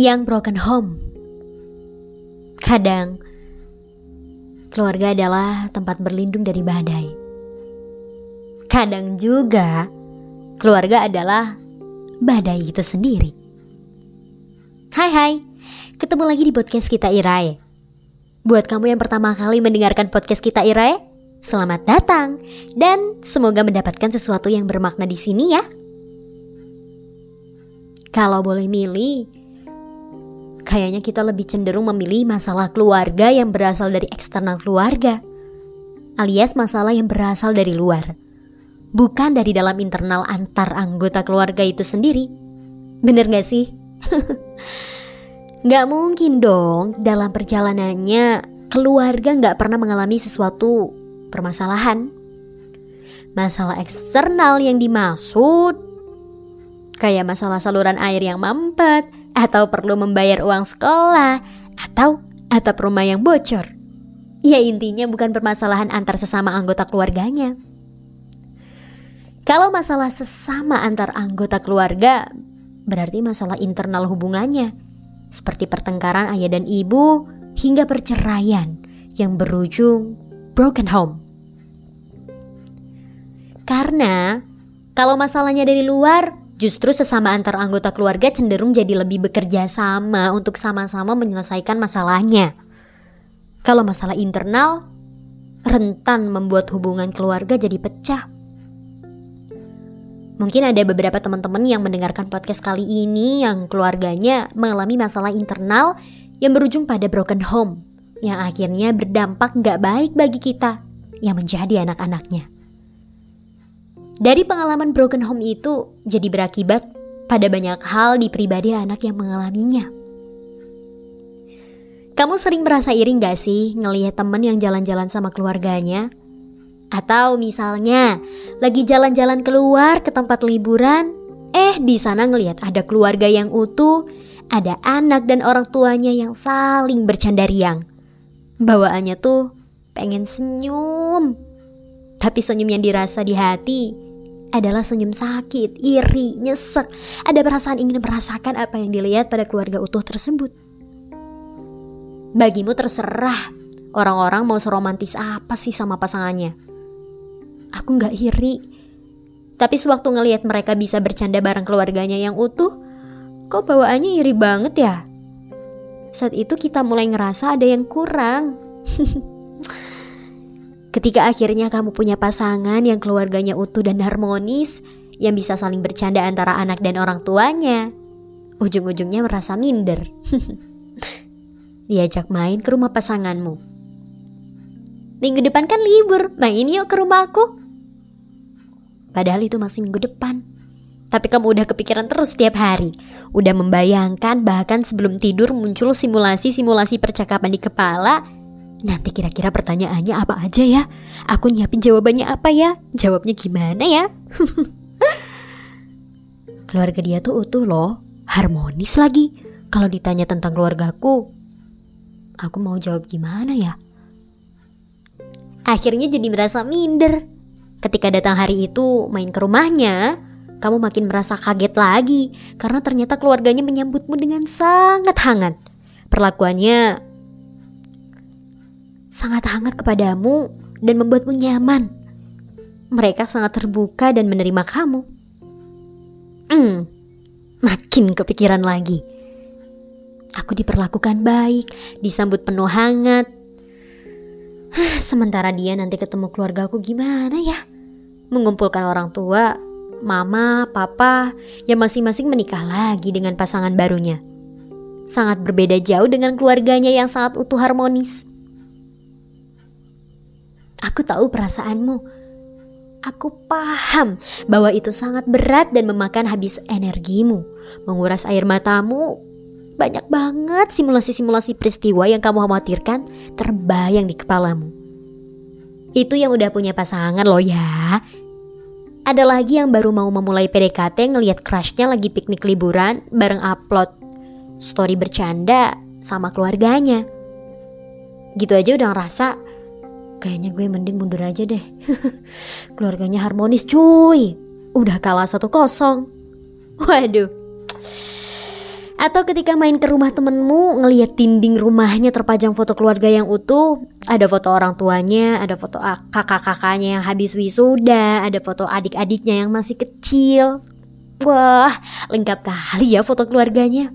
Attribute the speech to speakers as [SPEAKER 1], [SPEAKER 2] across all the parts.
[SPEAKER 1] yang broken home. Kadang, keluarga adalah tempat berlindung dari badai. Kadang juga, keluarga adalah badai itu sendiri. Hai hai, ketemu lagi di podcast kita Irae. Buat kamu yang pertama kali mendengarkan podcast kita Irae, selamat datang dan semoga mendapatkan sesuatu yang bermakna di sini ya. Kalau boleh milih, kayaknya kita lebih cenderung memilih masalah keluarga yang berasal dari eksternal keluarga, alias masalah yang berasal dari luar, bukan dari dalam internal antar anggota keluarga itu sendiri. Bener gak sih? gak mungkin dong dalam perjalanannya keluarga gak pernah mengalami sesuatu permasalahan. Masalah eksternal yang dimaksud kayak masalah saluran air yang mampet, atau perlu membayar uang sekolah, atau atap rumah yang bocor. Ya intinya bukan permasalahan antar sesama anggota keluarganya. Kalau masalah sesama antar anggota keluarga, berarti masalah internal hubungannya, seperti pertengkaran ayah dan ibu hingga perceraian yang berujung broken home. Karena kalau masalahnya dari luar, Justru sesama antar anggota keluarga cenderung jadi lebih bekerja sama untuk sama-sama menyelesaikan masalahnya. Kalau masalah internal, rentan membuat hubungan keluarga jadi pecah. Mungkin ada beberapa teman-teman yang mendengarkan podcast kali ini yang keluarganya mengalami masalah internal yang berujung pada broken home, yang akhirnya berdampak nggak baik bagi kita yang menjadi anak-anaknya. Dari pengalaman broken home itu jadi berakibat pada banyak hal di pribadi anak yang mengalaminya. Kamu sering merasa iri gak sih ngelihat temen yang jalan-jalan sama keluarganya? Atau misalnya lagi jalan-jalan keluar ke tempat liburan, eh di sana ngelihat ada keluarga yang utuh, ada anak dan orang tuanya yang saling bercanda riang. Bawaannya tuh pengen senyum, tapi senyum yang dirasa di hati adalah senyum sakit, iri, nyesek, ada perasaan ingin merasakan apa yang dilihat pada keluarga utuh tersebut. Bagimu terserah orang-orang mau seromantis apa sih sama pasangannya. Aku gak iri, tapi sewaktu ngelihat mereka bisa bercanda bareng keluarganya yang utuh, kok bawaannya iri banget ya? Saat itu kita mulai ngerasa ada yang kurang. Ketika akhirnya kamu punya pasangan yang keluarganya utuh dan harmonis, yang bisa saling bercanda antara anak dan orang tuanya, ujung-ujungnya merasa minder. Diajak main ke rumah pasanganmu. Minggu depan kan libur, main yuk ke rumahku. Padahal itu masih minggu depan. Tapi kamu udah kepikiran terus setiap hari. Udah membayangkan bahkan sebelum tidur muncul simulasi-simulasi percakapan di kepala Nanti kira-kira pertanyaannya apa aja ya? Aku nyiapin jawabannya apa ya? Jawabnya gimana ya? Keluarga dia tuh utuh loh, harmonis lagi. Kalau ditanya tentang keluargaku, aku mau jawab gimana ya? Akhirnya jadi merasa minder. Ketika datang hari itu main ke rumahnya, kamu makin merasa kaget lagi karena ternyata keluarganya menyambutmu dengan sangat hangat. Perlakuannya sangat hangat kepadamu dan membuatmu nyaman. Mereka sangat terbuka dan menerima kamu. Hmm, makin kepikiran lagi. Aku diperlakukan baik, disambut penuh hangat. Sementara dia nanti ketemu keluarga aku gimana ya? Mengumpulkan orang tua, mama, papa, yang masing-masing menikah lagi dengan pasangan barunya. Sangat berbeda jauh dengan keluarganya yang sangat utuh harmonis. Aku tahu perasaanmu. Aku paham bahwa itu sangat berat dan memakan habis energimu, menguras air matamu. Banyak banget simulasi-simulasi peristiwa yang kamu khawatirkan terbayang di kepalamu. Itu yang udah punya pasangan loh ya. Ada lagi yang baru mau memulai PDKT ngelihat crushnya lagi piknik liburan bareng upload story bercanda sama keluarganya. Gitu aja udah ngerasa Kayaknya gue mending mundur aja deh. Keluarganya harmonis cuy. Udah kalah satu kosong. Waduh. Atau ketika main ke rumah temenmu ngeliat dinding rumahnya terpajang foto keluarga yang utuh, ada foto orang tuanya, ada foto kakak-kakaknya yang habis wisuda, ada foto adik-adiknya yang masih kecil. Wah, lengkap kali ya foto keluarganya.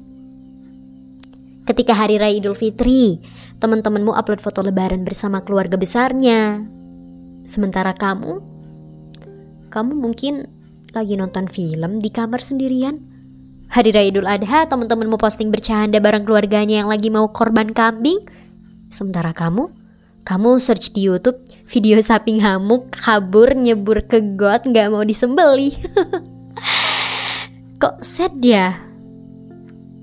[SPEAKER 1] Ketika hari raya Idul Fitri, teman-temanmu upload foto lebaran bersama keluarga besarnya. Sementara kamu, kamu mungkin lagi nonton film di kamar sendirian Hari Raya Idul Adha teman-teman mau posting bercanda bareng keluarganya yang lagi mau korban kambing. Sementara kamu, kamu search di YouTube video sapi ngamuk kabur nyebur ke got nggak mau disembeli. Kok sad ya?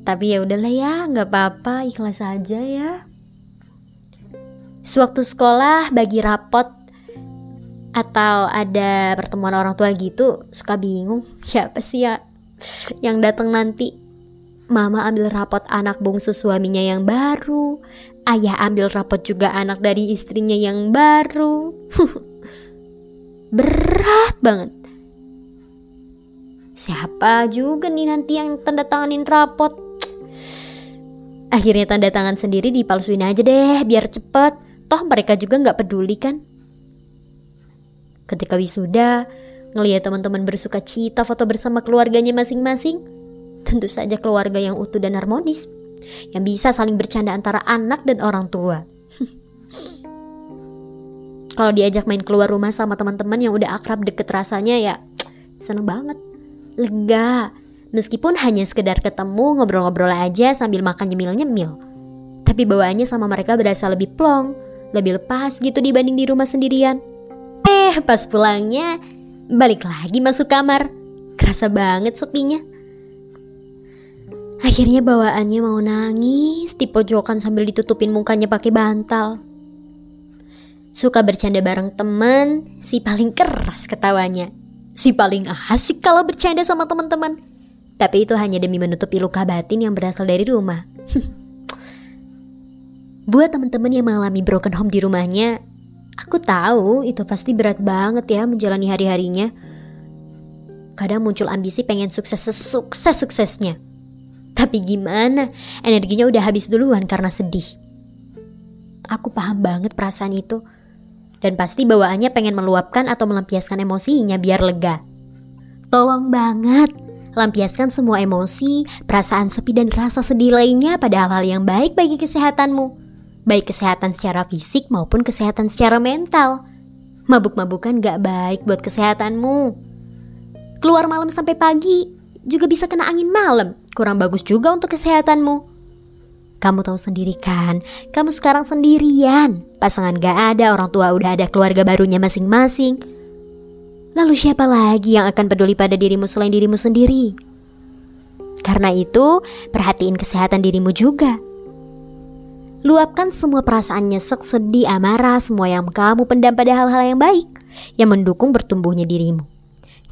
[SPEAKER 1] Tapi ya udahlah ya, nggak apa-apa, ikhlas aja ya. Sewaktu sekolah bagi rapot atau ada pertemuan orang tua gitu suka bingung siapa sih ya yang datang nanti. Mama ambil rapot anak bungsu suaminya yang baru. Ayah ambil rapot juga anak dari istrinya yang baru. Berat banget. Siapa juga nih nanti yang tanda tanganin rapot? Akhirnya tanda tangan sendiri dipalsuin aja deh biar cepet. Toh mereka juga nggak peduli kan? Ketika wisuda, Ngelihat teman-teman bersuka cita foto bersama keluarganya masing-masing, tentu saja keluarga yang utuh dan harmonis, yang bisa saling bercanda antara anak dan orang tua. Kalau diajak main keluar rumah sama teman-teman yang udah akrab deket rasanya ya seneng banget, lega. Meskipun hanya sekedar ketemu ngobrol-ngobrol aja sambil makan nyemil-nyemil. Tapi bawaannya sama mereka berasa lebih plong, lebih lepas gitu dibanding di rumah sendirian. Eh, pas pulangnya Balik lagi masuk kamar. Kerasa banget sepinya. Akhirnya bawaannya mau nangis di pojokan sambil ditutupin mukanya pakai bantal. Suka bercanda bareng teman, si paling keras ketawanya. Si paling asik kalau bercanda sama teman-teman. Tapi itu hanya demi menutupi luka batin yang berasal dari rumah. Buat teman-teman yang mengalami broken home di rumahnya, Aku tahu itu pasti berat banget ya menjalani hari-harinya. Kadang muncul ambisi pengen sukses sesukses-suksesnya. Tapi gimana, energinya udah habis duluan karena sedih. Aku paham banget perasaan itu. Dan pasti bawaannya pengen meluapkan atau melampiaskan emosinya biar lega. Tolong banget, lampiaskan semua emosi, perasaan sepi dan rasa sedih lainnya pada hal-hal yang baik bagi kesehatanmu baik kesehatan secara fisik maupun kesehatan secara mental. Mabuk-mabukan gak baik buat kesehatanmu. Keluar malam sampai pagi juga bisa kena angin malam, kurang bagus juga untuk kesehatanmu. Kamu tahu sendiri kan, kamu sekarang sendirian. Pasangan gak ada, orang tua udah ada keluarga barunya masing-masing. Lalu siapa lagi yang akan peduli pada dirimu selain dirimu sendiri? Karena itu, perhatiin kesehatan dirimu juga. Luapkan semua perasaan nyesek, sedih, amarah, semua yang kamu pendam pada hal-hal yang baik yang mendukung bertumbuhnya dirimu.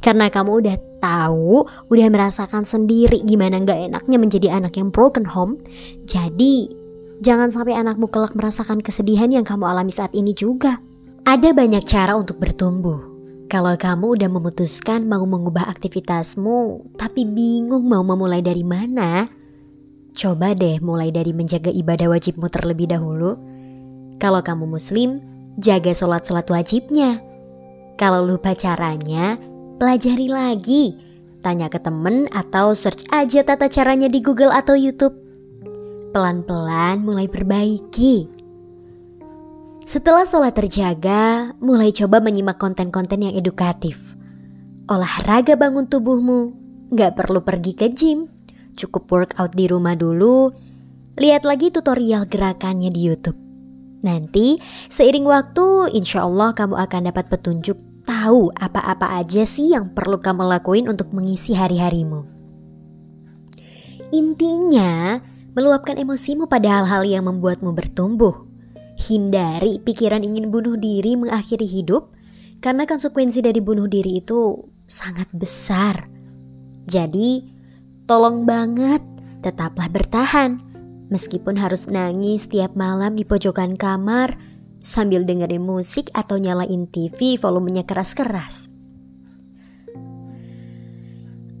[SPEAKER 1] Karena kamu udah tahu, udah merasakan sendiri gimana gak enaknya menjadi anak yang broken home. Jadi, jangan sampai anakmu kelak merasakan kesedihan yang kamu alami saat ini juga. Ada banyak cara untuk bertumbuh. Kalau kamu udah memutuskan mau mengubah aktivitasmu, tapi bingung mau memulai dari mana, Coba deh mulai dari menjaga ibadah wajibmu terlebih dahulu. Kalau kamu muslim, jaga sholat-sholat wajibnya. Kalau lupa caranya, pelajari lagi. Tanya ke temen atau search aja tata caranya di Google atau YouTube. Pelan-pelan mulai perbaiki. Setelah sholat terjaga, mulai coba menyimak konten-konten yang edukatif. Olahraga bangun tubuhmu, gak perlu pergi ke gym cukup workout di rumah dulu, lihat lagi tutorial gerakannya di YouTube. Nanti, seiring waktu, insya Allah kamu akan dapat petunjuk tahu apa-apa aja sih yang perlu kamu lakuin untuk mengisi hari-harimu. Intinya, meluapkan emosimu pada hal-hal yang membuatmu bertumbuh. Hindari pikiran ingin bunuh diri mengakhiri hidup, karena konsekuensi dari bunuh diri itu sangat besar. Jadi, Tolong banget, tetaplah bertahan. Meskipun harus nangis setiap malam di pojokan kamar sambil dengerin musik atau nyalain TV volumenya keras-keras.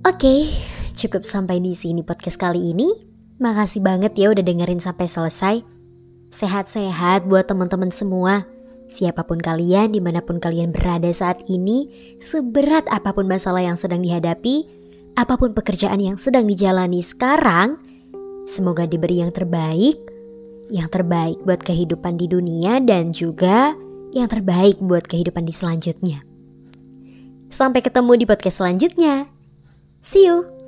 [SPEAKER 1] Oke, cukup sampai di sini podcast kali ini. Makasih banget ya udah dengerin sampai selesai. Sehat-sehat buat teman-teman semua. Siapa pun kalian, di mana pun kalian berada saat ini, seberat apa pun masalah yang sedang dihadapi, apa pun pekerjaan yang sedang dijalani sekarang, semoga diberi yang terbaik, yang terbaik buat kehidupan di dunia dan juga yang terbaik buat kehidupan di selanjutnya. Sampai ketemu di podcast selanjutnya. See you.